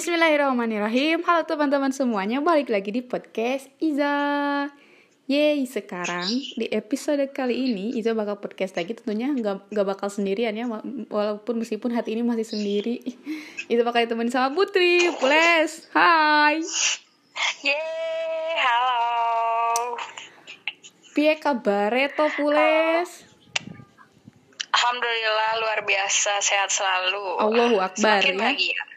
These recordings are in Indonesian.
Bismillahirrahmanirrahim. Halo teman-teman semuanya Balik lagi di podcast Iza. Yeay sekarang di episode kali ini Iza bakal podcast lagi. Tentunya nggak, nggak bakal sendirian ya Walaupun meskipun hati ini masih sendiri. Iza bakal ditemenin sama Putri. Pules Hai. Yeay halo. Pie kabare to Pules Alhamdulillah luar biasa. Sehat selalu. Allahu Akbar Semakin ya. bahagia.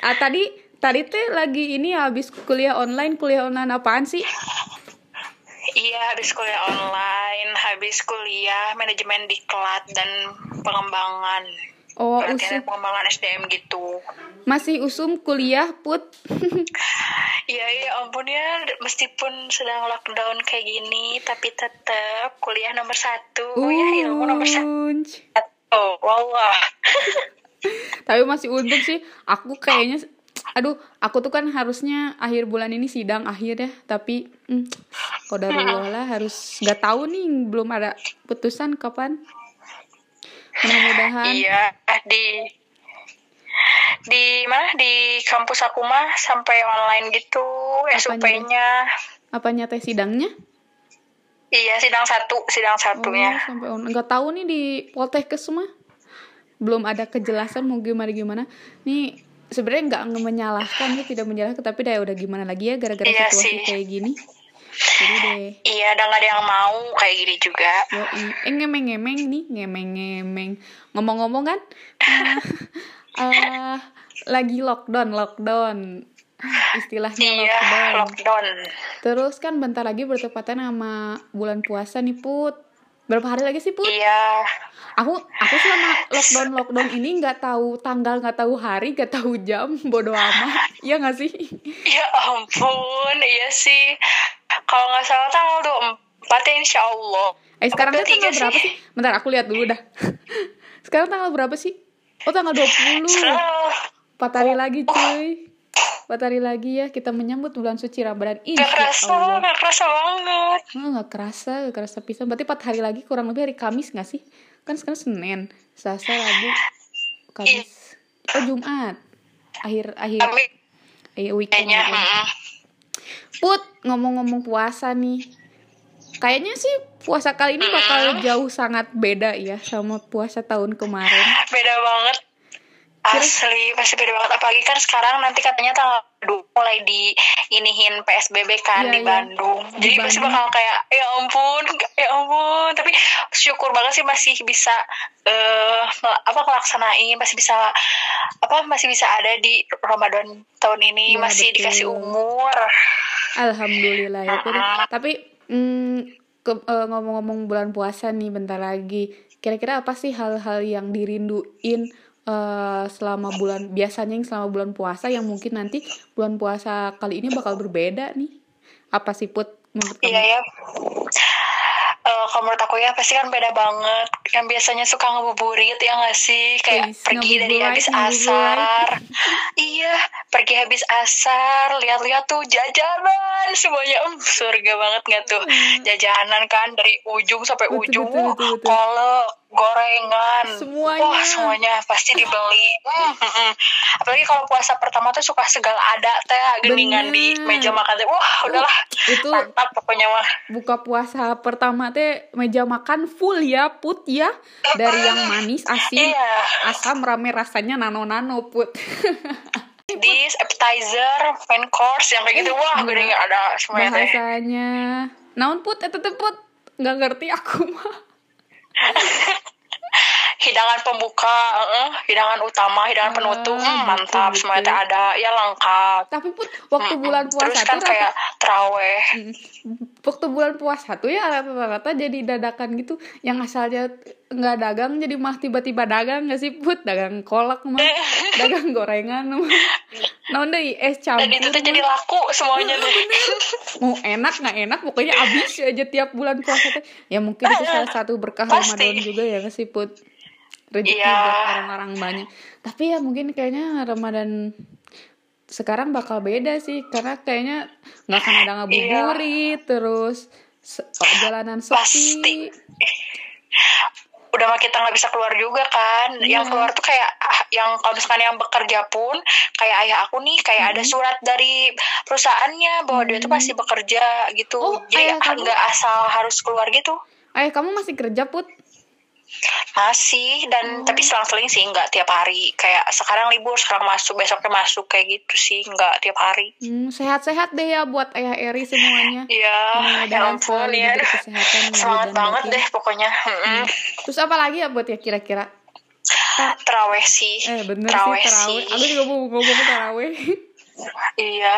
Ah tadi tadi teh lagi ini habis kuliah online kuliah online apaan sih? Iya habis kuliah online Habis kuliah manajemen diklat dan pengembangan Oh Pelatihan usum pengembangan SDM gitu masih usum kuliah put. Iya ya ampun ya Meskipun sedang lockdown kayak gini Tapi tetap kuliah nomor satu Oh ya ilmu nomor satu Unj. Wallah Tapi masih untung sih. Aku kayaknya aduh aku tuh kan harusnya akhir bulan ini sidang akhir ya. Tapi hmm, kodarullah harus nggak tahu nih belum ada putusan kapan. Mudah-mudahan. Iya di di mana? Di kampus aku mah sampai online gitu SUP-nya. apanya teh sidangnya? Iya sidang satu sidang Oh, satunya. sampai on nggak tahu nih di Poltekkes mah belum ada kejelasan mau gimana gimana nih sebenarnya nggak menyalahkan ya tidak menyalahkan tapi deh udah gimana lagi ya gara-gara Iya situasi sih. kayak gini jadi deh Iya dan nggak ada yang mau kayak gini juga. Yoi. eh ngemeng-ngemeng nih ngemeng-ngemeng ngomong-ngomong kan eh eh, lagi lockdown lockdown istilahnya Iya lockdown lockdown. terus kan bentar lagi bertepatan sama bulan puasa nih put berapa hari lagi sih put? Iya. aku aku selama lockdown lockdown ini nggak tahu tanggal nggak tahu hari nggak tahu jam. Bodoh amat. Ya nggak sih? Ya ampun. Iya sih. Kalau nggak salah tanggal 24 ya insya Allah. eh sekarang tanggal berapa sih? sih? Bentar aku lihat dulu dah. Sekarang tanggal berapa sih? Oh tanggal 20 Sekarang empat hari lagi cuy empat hari lagi ya kita menyambut bulan suci Ramadan. Gak insya kerasa, Allah. gak kerasa banget. Oh, nggak kerasa nggak kerasa pisan. Berarti empat hari lagi kurang lebih hari Kamis nggak sih? Kan sekarang Senin Selasa Rabu Kamis. Oh Jumat. Akhir akhir. Tapi eh, weekend, kayaknya, Put ngomong-ngomong puasa nih. Kayaknya sih puasa kali ini bakal jauh sangat beda ya sama puasa tahun kemarin. Beda banget. Asli, pasti beda banget. Apalagi kan sekarang nanti katanya tanggal 2 mulai di inihin PSBB kan Iya, di iya. Bandung. Di Jadi pasti bakal kayak ya ampun, ya ampun. Tapi syukur banget sih masih bisa eh ngel- apa ngelaksanain, masih bisa apa masih bisa ada di Ramadan tahun ini, Iya, masih betul. dikasih umur. Alhamdulillah ya Put. tapi mm, ke- eh, ngomong-ngomong bulan puasa nih bentar lagi kira-kira apa sih hal-hal yang dirinduin eh, selama bulan biasanya yang selama bulan puasa yang mungkin nanti bulan puasa kali ini bakal berbeda nih apa sih Put menurut kamu? Iya ya. Eh, kalau menurut aku ya pasti kan beda banget. Yang biasanya suka ngebuburit ya nggak sih? Kayak Wis, pergi dari habis asar. iya, pergi habis asar, lihat-lihat tuh jajanan semuanya. Um, surga banget nggak tuh? Jajanan kan dari ujung sampai Betul, ujung. betul, betul, betul. Kolak, gorengan. Semuanya. Wah, semuanya pasti dibeli. Hmm, hmm, hmm. Apalagi kalau puasa pertama tuh suka segala ada teh geningan di meja makan teh. Wah, udahlah. itu Mantap pokoknya mah. buka puasa pertama teh meja makan full ya Put ya dari yang manis asin Iya. asam rame rasanya nano-nano Put Dish, appetizer, main course yang kayak gitu. Wah, gue Iya. ada semuanya bahasanya naon put itu teh put nggak ngerti aku mah Hidangan pembuka, eh, hidangan utama, hidangan Ah, penutup, hmm, betul, mantap, betul. semuanya teh ada, ya lengkap. tapi put waktu Mm-mm. bulan puasa Terus kan tuh kayak rata, teraweh. Mm. waktu bulan puasa tuh ya rata-rata jadi dadakan gitu yang asalnya nggak dagang jadi mah tiba-tiba dagang nggak sih put dagang kolak mah dagang gorengan mah naon deh es campur Dan itu tuh jadi laku semuanya deh. mau enak nggak enak pokoknya habis aja tiap bulan puasa teh ya mungkin itu salah satu berkah Pasti. Ramadan juga ya nggak sih put rezeki Iya. buat orang-orang banyak tapi ya mungkin kayaknya Ramadan sekarang bakal beda sih karena kayaknya nggak akan ada ngabuburit terus se- jalanan sepi Pasti. Udah mah kita nggak bisa keluar juga kan. Iya. Yang keluar tuh kayak ah, yang kalau misalkan yang bekerja pun kayak ayah aku nih kayak ada Mhm. surat dari perusahaannya bahwa dia tuh Hmm. masih bekerja gitu Oh, jadi kamu- nggak asal harus keluar gitu ayah kamu masih kerja put masih dan Oh. tapi selang-seling sih nggak tiap hari kayak sekarang libur sekarang masuk besoknya masuk kayak gitu sih nggak tiap hari Hmm, sehat-sehat deh ya buat ayah Eri semuanya Iya, ya ampun ya. kesehatan, Semangat banget deh pokoknya. Mm-mm. terus apa lagi ya buat ya kira-kira Terawih sih. eh bener Terawih sih terawih aku juga mau ngomong terawih Iya,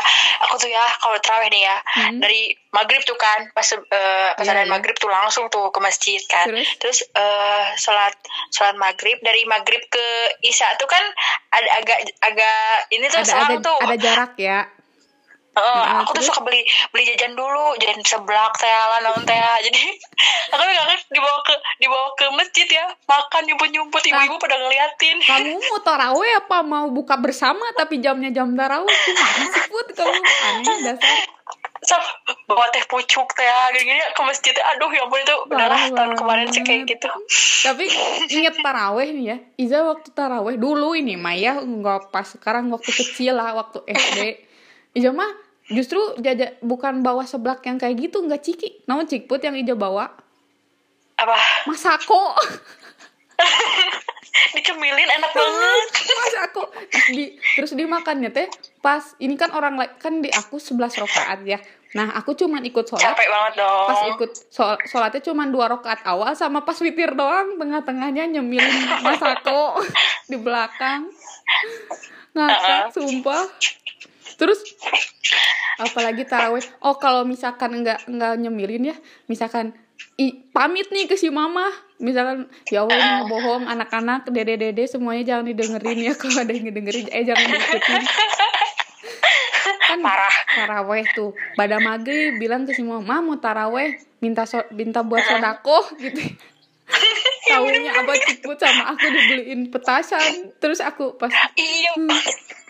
aku tuh ya kalau terawih nih ya Hmm. dari maghrib tuh kan pas eh, pas ada iya. maghrib tuh langsung tuh ke masjid kan. Terus? Terus eh, sholat sholat maghrib dari maghrib ke isya tuh kan ada agak agak ini tuh ada ada tuh. ada jarak ya Heeh, aku tuh suka beli beli jajan dulu, jajan seblak teh lanang teh. Jadi aku kan dibawa ke dibawa ke masjid ya, makan nyumput-nyumput ibu-ibu pada ngeliatin. kamu mau taraweh apa? Mau buka bersama tapi jamnya jam taraweh? Gimana sih put? Kamu aneh dasar. Sam, bawa teh pucuk teh gini-gini ke masjid. Aduh ya ampun itu beneran tahun kemarin sih kayak gitu. Tapi inget taraweh nih ya Iza waktu taraweh dulu ini Maya nggak pas sekarang waktu kecil lah waktu SD Iza mah justru jaja bukan bawa seblak yang kayak gitu nggak ciki. Namun cikput yang Iza bawa? Apa? Masako dicemilin enak banget. Masako di terus dimakannya teh. Pas ini kan orang lain kan di aku 11 rakaat ya. Nah aku cuman ikut sholat. Capek banget dong. Pas ikut sholatnya cuma dua rakaat awal sama pas witir doang. Tengah-tengahnya nyemilin masako di belakang. Ngakak sumpah terus? Apalagi taraweh oh kalau misalkan nggak nggak nyemilin ya misalkan i, pamit nih ke si mama. Misalkan ya Allah ini bohong anak-anak dede-dede semuanya jangan didengerin ya kalau ada yang ngedengerin eh jangan diikutin. Kan Parah. taraweh tuh pada maghrib bilang ke si mama mau taraweh minta so, minta buat sodako gitu. Tahunya abah cikput sama aku dibeliin petasan. Terus aku pas iya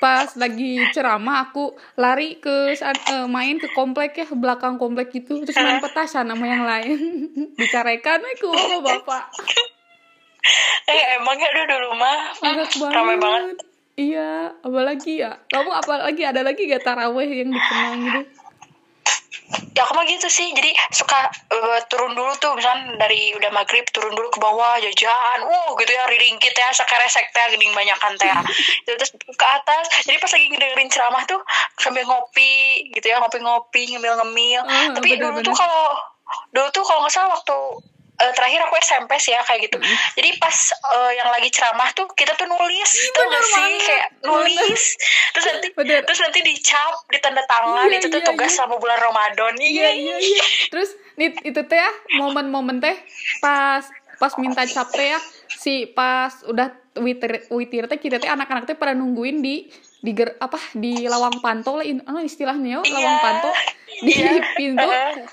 pas lagi ceramah aku lari ke eh, main ke komplek ya belakang komplek gitu. Terus main petasan sama yang lain. Dicarekan aku sama bapak. Eh emangnya aduh dulu mah Agak banget. ramai banget. iya apalagi ya? Kamu apalagi ada lagi gak taraweh yang dikenang gitu ya aku mah gitu sih. Jadi suka eh, turun dulu tuh. Misalnya dari udah maghrib turun dulu ke bawah jajan. Wow gitu ya riringkit ya sekeresek teh gening banyakan teh. Terus ke atas. Jadi pas lagi ngedengerin ceramah tuh sambil ngopi gitu ya ngopi-ngopi ngemil-ngemil. Ah, tapi dulu bener-bener. tuh kalau dulu tuh kalau nggak salah waktu eh, terakhir aku SMP sih ya kayak gitu. Jadi pas eh, yang lagi ceramah tuh kita tuh nulis tuh bener nggak sih? banget. kayak nulis terus nanti Bener. terus nanti dicap ditanda tangan Iya, itu tuh iya, tugas iya. sama bulan Ramadan. Iya iya iya terus nih itu teh ya momen-momen teh pas pas minta cap teh ya si pas udah witir witir teh kita teh anak-anak teh pada nungguin di di ger, apa di lawang panto lah in- apa istilahnya yo Iya. lawang panto di Iya. pintu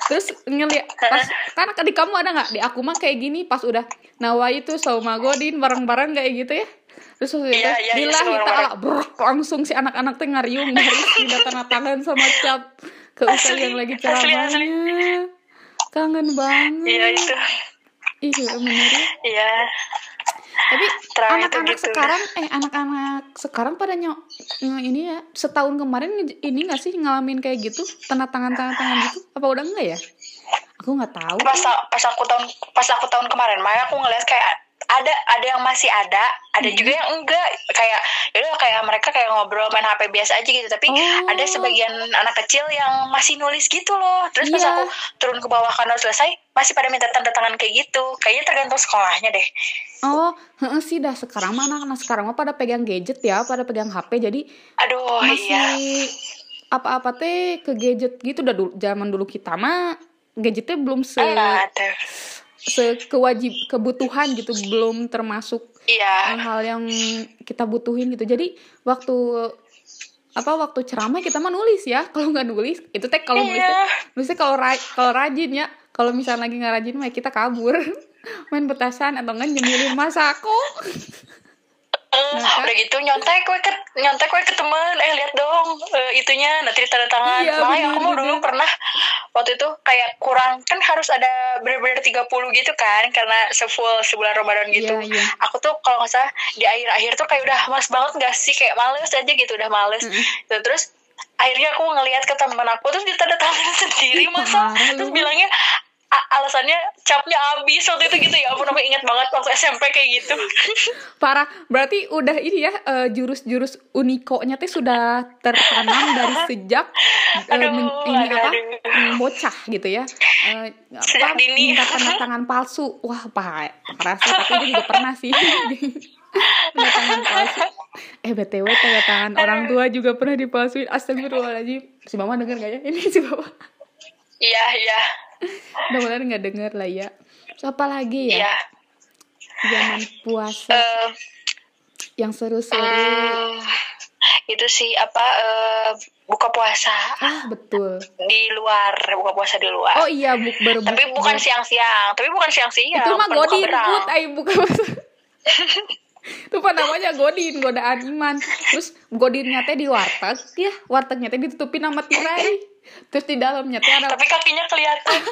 terus ngeliat pas kan di kamu ada nggak? Di aku mah kayak gini pas udah nawa itu sama godin bareng-bareng kayak gitu ya. Terus waktu itu Iya, iya, iya, lillahi semua ta'ala brok, langsung si anak-anak teh ngariung garis tidak tanda tangan sama cap ke ustaz yang lagi ceramahnya. Kangen banget. Iya itu. iya ya. Iya. Tapi anak-anak gitu. sekarang eh anak-anak sekarang pada nyok ini ya setahun kemarin ini nggak sih ngalamin kayak gitu? Tanda tangan tanda tangan gitu? Apa udah enggak ya? Aku nggak tahu. Pas pas aku tahun pas aku tahun kemarin, Maya aku ngeliat kayak ada ada yang masih ada, ada Hmm. juga yang enggak kayak ya udah kayak mereka kayak ngobrol main HP biasa aja gitu, tapi Oh. ada sebagian anak kecil yang masih nulis gitu loh. Terus pas Iya. aku turun ke bawah karena selesai, masih pada minta tanda tangan kayak gitu. Kayaknya tergantung sekolahnya deh. oh heeh sih dah sekarang mah anak-anak sekarang mah pada pegang gadget ya pada pegang HP jadi Aduh, masih iya. apa-apa teh ke gadget gitu udah dulu, zaman dulu kita mah gadgetnya belum se ada. Sekewajib kebutuhan gitu belum termasuk Iya. hal-hal yang kita butuhin gitu. Jadi waktu apa waktu ceramah kita mah nulis ya. Kalau nggak nulis itu teh kalau nulis Iya. teh- nulisnya kalau ra- kalau rajin ya. Kalau misalnya lagi nggak rajin mah kita kabur. Main petasan atau nggak nyemilin masako Udah gitu nyontek gue ke nyontek gue ke temen. Eh lihat dong eh, itunya nanti tanda tangan Iya, makanya bener, aku mau dulu pernah waktu itu kayak kurang kan harus ada bener-bener 30 gitu kan karena sefull sebulan Ramadan gitu. Iya, iya. aku tuh kalau nggak salah di akhir-akhir tuh kayak udah males banget gak sih? Kayak males aja gitu udah males. Mm-mm. Tuh, terus akhirnya aku ngeliat ke teman aku terus ditanda tangan sendiri masa? terus bilangnya alasannya capnya habis waktu itu gitu ya ampun aku inget banget waktu SMP kayak gitu Parah. Berarti udah ini ya eh, jurus-jurus unikonya teh sudah tertanam dari sejak eh, Aduh, ini aduh, apa? aduh. bocah gitu ya. Eh, Sejak apa? dini. Minta tanda tangan palsu. Wah, parah, parah sih, tapi gue juga pernah sih. tanda tangan palsu. Eh, BTW tanda tangan orang tua juga pernah dipalsuin. Astagfirullahaladzim. Si Mama denger gak ya? Ini si Mama. iya iya Mudah-mudahan gak denger lah ya. Apa lagi ya? Zaman puasa Eh, yang seru-seru. Hmm, itu sih apa eh, buka puasa Ah, betul. di luar buka puasa di luar Oh iya, buk berbuka. tapi bukan siang-siang tapi bukan siang-siang itu mah godin berang. put ay buka itu apa namanya godin godaan iman terus godinnya teh di warteg ya wartegnya teh ditutupin sama tirai terus di dalamnya teh ada tapi kakinya kelihatan.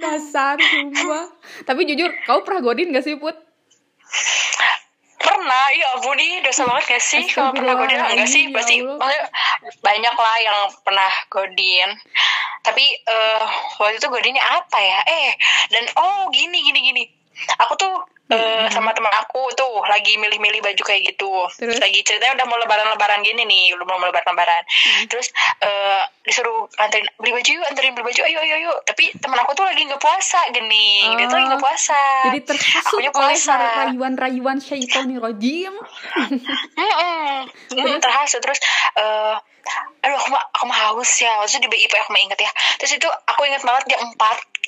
Dasar semua tapi jujur kau pernah godin gak sih put? Pernah ya ampun ih dosa banget gak sih? Kalau pernah godin enggak sih? pasti ya banyak lah yang pernah godin. Tapi eh waktu itu godinnya apa ya? Eh dan oh gini gini gini aku tuh eh, sama teman aku tuh lagi milih-milih baju kayak gitu. Terus? lagi ceritanya udah mau lebaran-lebaran gini nih udah mau lebaran-lebaran. Terus eh, disuruh anterin beli baju yuk anterin beli baju ayo ayo ayo. Tapi teman aku tuh lagi nggak puasa gini dia tuh lagi nggak puasa. Jadi terhasut oleh rayuan-rayuan syaitonir rojim Mm-mm. Mm, terhasut. Terus eh aduh aku mah aku mah haus ya. Waktu itu di BIP aku mah inget ya. Terus itu aku inget banget jam 4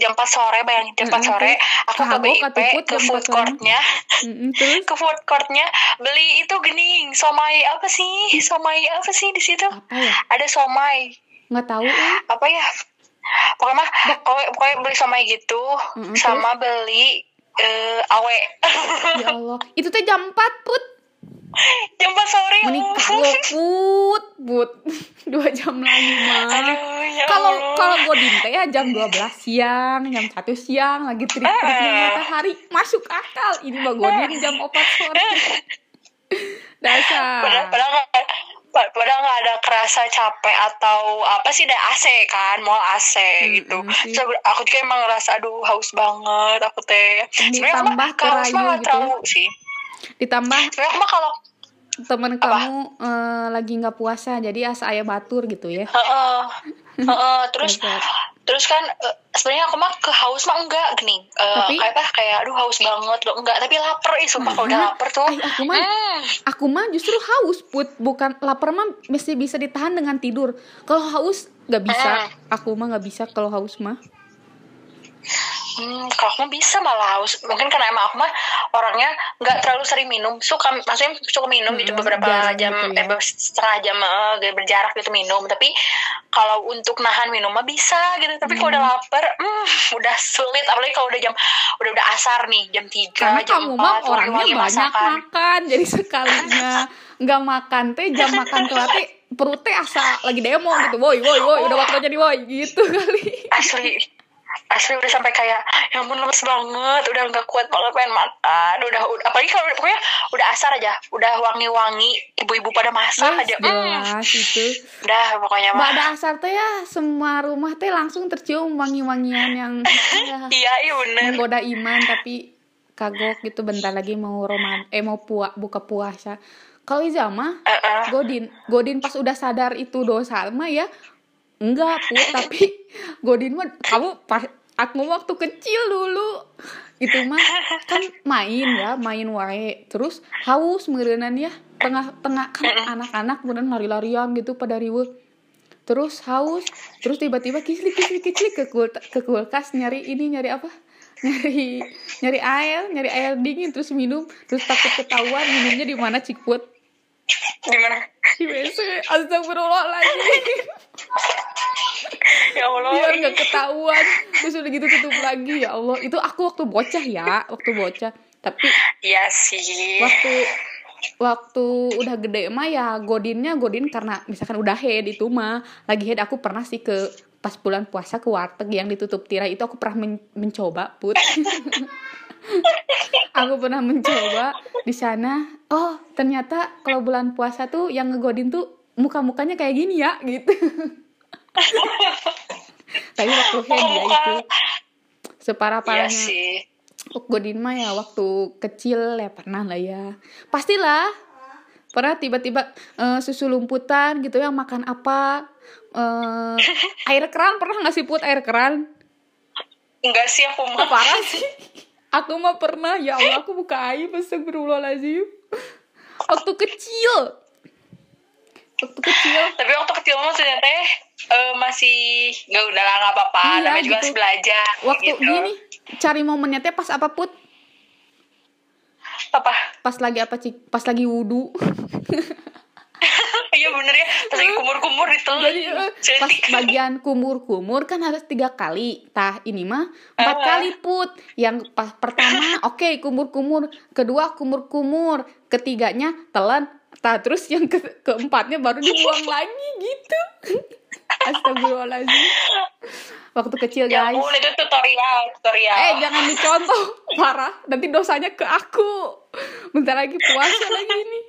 jam 4 sore bayangin jam 4 Mm-mm. sore aku ke BIP ke food 4 sore. courtnya. Ke food courtnya beli itu gening somai apa sih? Somai apa sih di situ? Ya? Ada somai. Nggak tahu eh. Apa ya? Pokoknya mah pokoknya, pokoknya beli somai gitu sama beli eh awe. Ya Allah. Itu teh jam 4 put jam 4 sore. Ya menikah lo put put dua jam lagi mah ya kalau kalau godin teh ya jam 12 siang jam 1 siang lagi terik-teriknya Eh. matahari. Masuk akal. Ini mah godin jam 4 sore. Dasar. Padahal padahal padahal nggak ada kerasa capek atau apa sih ada AC kan mau AC gitu Mm-mm sih. Terus aku- juga emang ngerasa aduh haus banget. Aku teh sebenarnya aku haus nggak gitu terlalu sih ditambah aku mah kalau temen kamu eh, lagi nggak puasa jadi asa ayah batur gitu ya? Heeh. Heeh, terus Dasar. terus kan eh, sebenarnya aku mah ke haus mah enggak gini. Eh, Tapi- kayak apa kayak aduh haus banget. Loh enggak tapi lapar ih sumpah kalau udah Nah, lapar tuh. Ay, aku mah hmm, aku mah justru haus put. Bukan lapar mah mesti bisa ditahan dengan tidur. Kalau haus nggak bisa. Aku mah nggak bisa kalau haus mah Hmm, kalau aku bisa malah haus. Mungkin karena emang aku mah orangnya nggak terlalu sering minum. Suka, maksudnya suka minum gitu Mm-mm, beberapa jarang jam, gitu ya. eh, setengah jam eh, kayak berjarak gitu minum. Tapi kalau untuk nahan minum mah bisa gitu. Tapi kalau Mm. udah lapar, hmm, udah sulit. Apalagi kalau udah jam udah udah asar nih, jam 3, karena jam kamu 4, mah orangnya banyak masakan. makan jadi sekalinya nggak makan teh jam makan teh perutnya asa lagi demo gitu woi woi woi udah waktunya nih woi gitu kali Asli asli udah sampai kayak ya ampun lemes banget udah nggak kuat banget pengen makan udah, udah apalagi kalau pokoknya udah asar aja udah wangi-wangi ibu-ibu pada masak Wes, aja Hmm. jelas itu udah pokoknya mah ada asar teh ya semua rumah teh langsung tercium wangi-wangian yang ya, iya iya bener menggoda iman tapi kagok gitu bentar lagi mau Ramadan eh mau pua, buka puasa kalau Iza mah Heeh. Godin Godin pas udah sadar itu dosa mah ya enggak put tapi Godin mah kamu pas aku waktu kecil dulu. Itu mah kan main ya main wae. Terus haus meureunan ya. Tengah-tengah kan anak-anak kemudian lari-larian gitu pada riweuh terus haus terus tiba-tiba kislik kislik kislik ke, kul ke kulkas nyari ini nyari apa? Nyari nyari air nyari air dingin terus minum terus takut ketahuan minumnya di mana cikput gimana? Di WC astagfirullahaladzim ya Allah. Biar nggak ketahuan. Terus udah gitu tutup lagi. Ya Allah. Itu aku waktu bocah ya. Waktu bocah. Tapi Iya sih. waktu waktu udah gede mah ya godinnya godin karena misalkan udah head itu mah. Lagi head aku pernah sih ke pas bulan puasa ke warteg yang ditutup tirai. Itu aku pernah men- mencoba put. Aku pernah mencoba di sana oh ternyata kalau bulan puasa tuh yang ngegodin tuh muka-mukanya kayak gini ya gitu tapi waktu head ya itu separah Iya parahnya sih. Godin mah ya waktu kecil ya pernah lah ya. Pastilah. Pernah tiba-tiba eh, susu lumputan gitu yang makan apa? eh air keran pernah nggak sih put air keran? Enggak sih aku Oh, mah. parah sih. Aku mah pernah ya Allah aku buka aib astagfirullahaladzim. Waktu kecil. Waktu kecil. Tapi waktu kecil mah ternyata eh, masih nggak udah nggak apa-apa. Iya, Namanya juga gitu. masih belajar. Waktu gitu. gini cari momennya teh pas apa put? Apa? Pas lagi apa cik? Pas lagi wudhu. Iya bener ya. Pas lagi kumur-kumur itu. Eh, pas bagian kumur-kumur kan harus tiga kali. Tah ini mah empat Ah. kali put. Yang pas pertama oke kumur-kumur, kedua kumur-kumur, ketiganya telan. Tah terus yang ke keempatnya baru dibuang lagi gitu. Astagfirullahaladzim. Waktu kecil Ya guys. ampun itu tutorial, tutorial. Eh jangan dicontoh parah. Nanti dosanya ke aku. Bentar lagi puasa lagi ini.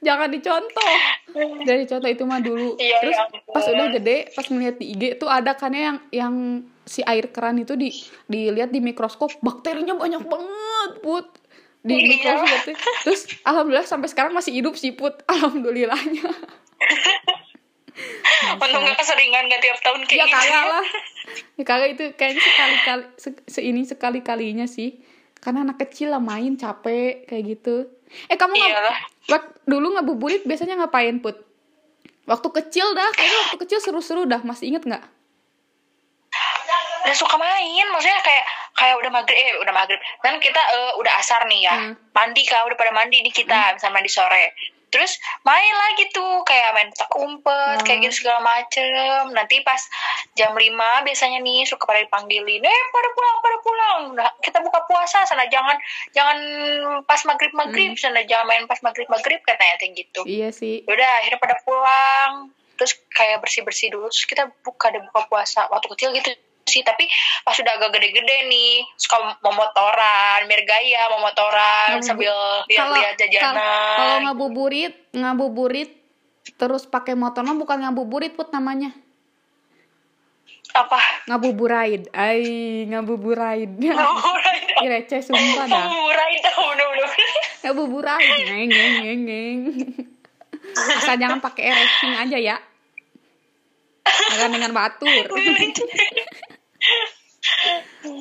Jangan dicontoh. Jadi contoh itu mah dulu. Iya, Terus ya pas udah gede, pas ngeliat di IG tuh ada kan ya yang yang si air keran itu di dilihat di mikroskop bakterinya banyak banget, Put. Di Iya. tuh. Terus alhamdulillah sampai sekarang masih hidup sih, Put. Alhamdulillahnya. Untung gak keseringan gak tiap tahun kayak Ya gitu. kagak lah. Ya kagak itu kayaknya sekali-kali se, se- ini sekali-kalinya sih. Karena anak kecil lah main capek kayak gitu. Eh kamu nggak Iyalah. wak- dulu ngabuburit biasanya ngapain put? Waktu kecil dah, kayaknya waktu kecil seru-seru dah. Masih inget nggak? udah suka main maksudnya kayak kayak udah maghrib eh udah maghrib. Kan kita eh, udah asar nih ya. Hmm. mandi kan udah pada mandi nih kita misalnya mandi sore. Terus main lagi tuh kayak main petak umpet Hmm. kayak gitu segala macem. Nanti pas jam 5 biasanya nih suka pada dipanggilin eh pada pulang pada pulang. Nah, kita buka puasa sana jangan jangan pas maghrib maghrib sana jangan main pas maghrib maghrib katanya kayak gitu. Iya sih. udah akhirnya pada pulang. Terus kayak bersih bersih dulu terus kita buka deh buka puasa. Waktu kecil gitu sih tapi pas udah agak gede-gede nih suka mau motoran biar gaya mau motoran Ngabubu- sambil lihat-lihat jajanan kalau ngabuburit, ngabuburit terus pakai motor mah bukan ngabuburit put namanya. apa Ngabuburaid. Ai, ngabuburaid. Ih, receh sumpah dah. murah itu bener-bener Ngabuburaid. Ngeng ngeng ngeng ngeng. Asal jangan pakai racing aja ya. Jangan dengan batur.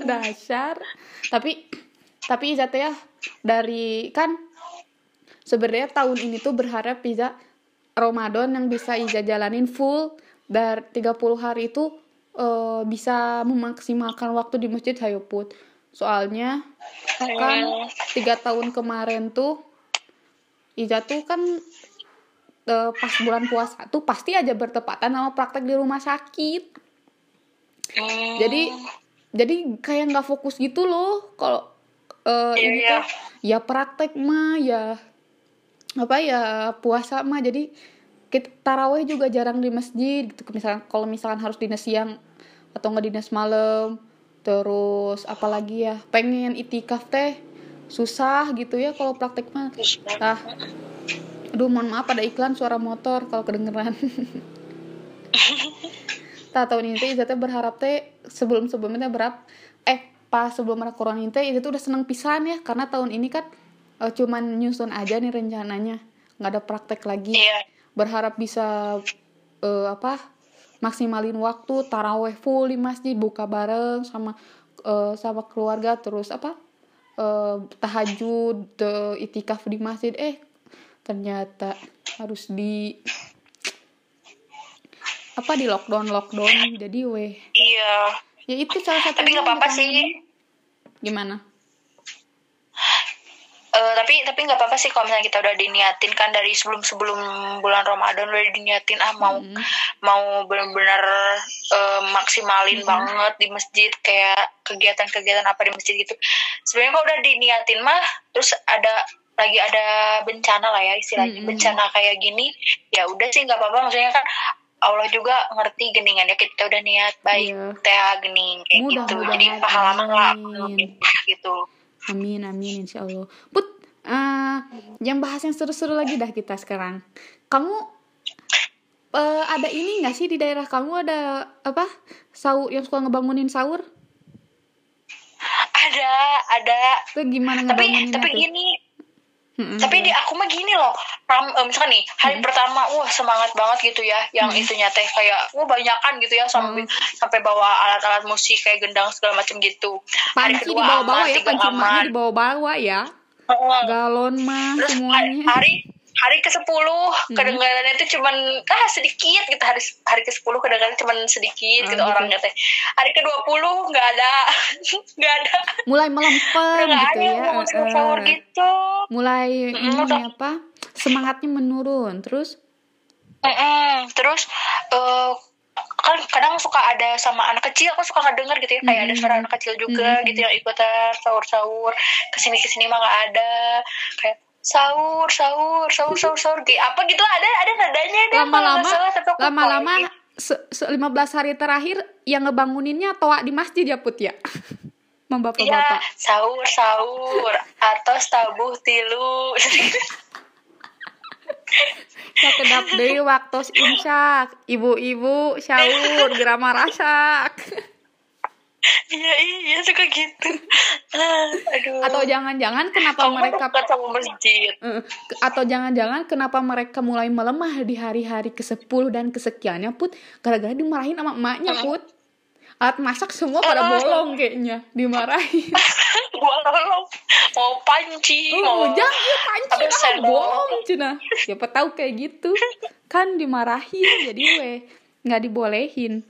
Dasar. Tapi tapi Iza teh ya dari kan sebenarnya tahun ini tuh berharap Iza Ramadan yang bisa Iza jalanin full dari 30 hari itu eh, bisa memaksimalkan waktu di masjid hayo put. Soalnya kan tiga tahun kemarin tuh Iza tuh kan eh, pas bulan puasa tuh pasti aja bertepatan sama praktek di rumah sakit. Hmm. Jadi jadi kayak nggak fokus gitu loh. Kalau Iya, ini iya. tuh ya praktek mah ya apa ya puasa mah. Jadi kita taraweh juga jarang di masjid gitu. Misalkan kalau misalkan harus dinas siang atau nggak dinas malam terus apalagi ya pengen itikaf teh susah gitu ya kalau praktek mah. Ah. Aduh mohon maaf ada iklan suara motor kalau kedengeran Tah tahun ini teh berharap teh sebelum sebelumnya berharap eh pas sebelum ada corona ini teh tuh udah seneng pisan ya karena tahun ini kan eh, cuman nyusun aja nih rencananya. Nggak ada praktek lagi. Iya. Berharap bisa eh, apa maksimalin waktu taraweh full di masjid buka bareng sama eh, sama keluarga terus apa eh, tahajud eh, itikaf di masjid. Eh ternyata harus di apa di lockdown lockdown? Jadi weh. Iya. Ya itu salah satu tapi nggak apa-apa sih. Gimana? Eh, tapi tapi nggak apa-apa sih kalau misalnya kita udah diniatin kan dari sebelum sebelum bulan Ramadan udah diniatin ah mau Mm. mau benar-benar eh, maksimalin Mm-mm. banget di masjid kayak kegiatan-kegiatan apa di masjid gitu. Sebenarnya kalau udah diniatin mah terus ada lagi ada bencana lah ya istilahnya. Mm-mm. bencana kayak gini ya udah sih nggak apa-apa. Maksudnya kan Allah juga ngerti geningan ya kita udah niat baik Iya. teh gening kayak gitu Mudah-mudahan. jadi pahala mah Amin. gitu Amin amin insya Allah. Put, eh yang bahas yang seru-seru lagi dah kita sekarang. Kamu eh, ada ini nggak sih di daerah kamu ada apa sahur yang suka ngebangunin sahur? ada ada Itu gimana tapi ngebangunin tapi tuh? ini Mm-mm. tapi di aku mah gini loh ram, eh, misalkan nih hari Hmm. pertama wah semangat banget gitu ya yang Hmm. itunya teh kayak wah banyakan gitu ya sampai sampai bawa alat-alat musik kayak gendang segala macam gitu hari panci kedua dibawa-bawa aman ya, panci dibawa-bawa ya. Galon mah terus hari, semuanya. hari hari ke sepuluh Hmm. kedengarannya itu cuman ah sedikit gitu hari hari ke sepuluh kedengarannya cuman sedikit Oh, gitu gitu. orangnya teh hari ke dua puluh nggak ada nggak ada Mulai melempem gitu ada ya. yang mau eh, sahur gitu Mulai Mm, ini apa? Semangatnya menurun. Terus Mm-mm. Terus eh kan kadang suka ada sama anak kecil aku suka ngedenger gitu ya kayak ada suara anak kecil juga Mm-mm. gitu yang ikutan sahur-sahur ke sini ke sini mah nggak ada kayak sahur sahur sahur sahur sahur. Kayak apa gitu ada ada nadanya deh lama-lama lama-lama se 15 hari terakhir yang ngebanguninnya toa di masjid ya put ya? Mam lagi. Iya, bapak-bapak sahur sahur. Atau tabuh tilu. saya kedap deui waktu imsak. Ibu-ibu sahur gerama rasak Iya iya suka gitu. Ah, Aduh. atau jangan-jangan kenapa Kamu mereka sama masjid. Eh, ke- atau jangan-jangan kenapa mereka mulai melemah di hari-hari ke-10 dan kesekiannya put gara-gara dimarahin sama emaknya put alat masak semua pada bolong kayaknya dimarahin Gua tolong mau panci, Oh, mau jangan ya panci lah, bohong cina. Siapa tahu kayak gitu. Kan dimarahin jadi we nggak dibolehin.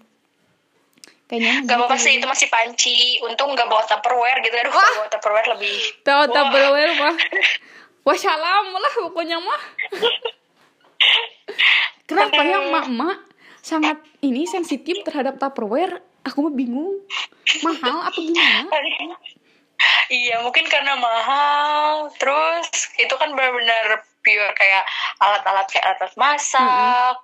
Kayaknya Gak apa-apa sih itu masih panci. Untung gak bawa tupperware gitu. Aduh kalau bawa tupperware lebih. Tahu Wah. Tupperware mah. Wassalam lah pokoknya mah. Kenapa ya emak-emak sangat ini sensitif terhadap Tupperware? Aku mah bingung. Mahal apa gimana? Iya mungkin karena mahal. Terus itu kan benar-benar pure kayak alat-alat kayak alat masak.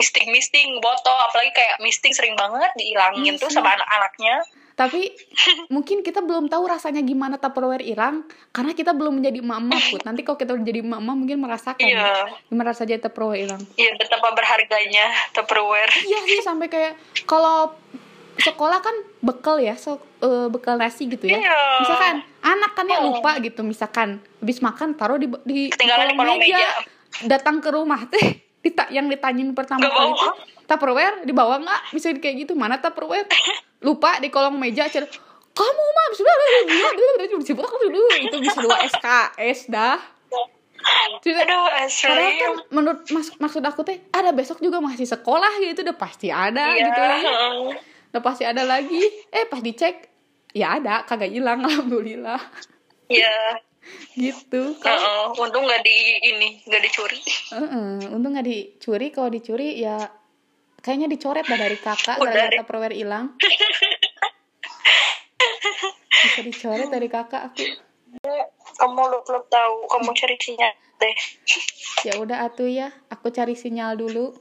Misting misting botol apalagi kayak misting sering banget dihilangin Iya tuh sama anak-anaknya Tapi mungkin kita belum tahu rasanya gimana Tupperware hilang karena kita belum menjadi emak-emak Put. Nanti kalau kita udah jadi emak-emak mungkin merasakan Iya. gimana rasanya Tupperware hilang. iya betapa berharganya tupperware Iya sih sampai kayak kalau sekolah kan bekal ya, so, eh, bekal nasi gitu ya. Iya. Misalkan anak kan ya Oh. lupa gitu, misalkan habis makan taruh di di, di Ketinggalan di kolong meja. Datang ke rumah teh dita yang ditanyain pertama kali tuh Tupperware dibawa nggak? Misalnya kayak gitu, mana Tupperware? Lupa di kolong meja, cer kamu mah itu bisa dua SKS dah. Tidak- aduh Padahal asli kan menurut mas, maksud aku teh ada besok juga masih sekolah gitu udah pasti ada Iya, gitu ya. heeh. Udah pasti ada lagi. Eh pas dicek ya ada kagak hilang alhamdulillah. iya Gitu. Kalau Heeh, untung nggak di ini nggak dicuri Heeh, untung nggak dicuri kalau dicuri ya kayaknya dicoret dah dari kakak gara-gara deh. Tupperware hilang. Bisa dicoret dari kakak aku. kamu lu belum tahu kamu cari sinyal deh Ya udah atuh ya, aku cari sinyal dulu.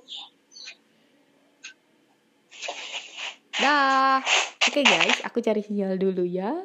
Dah. Oke guys, aku cari sinyal dulu ya.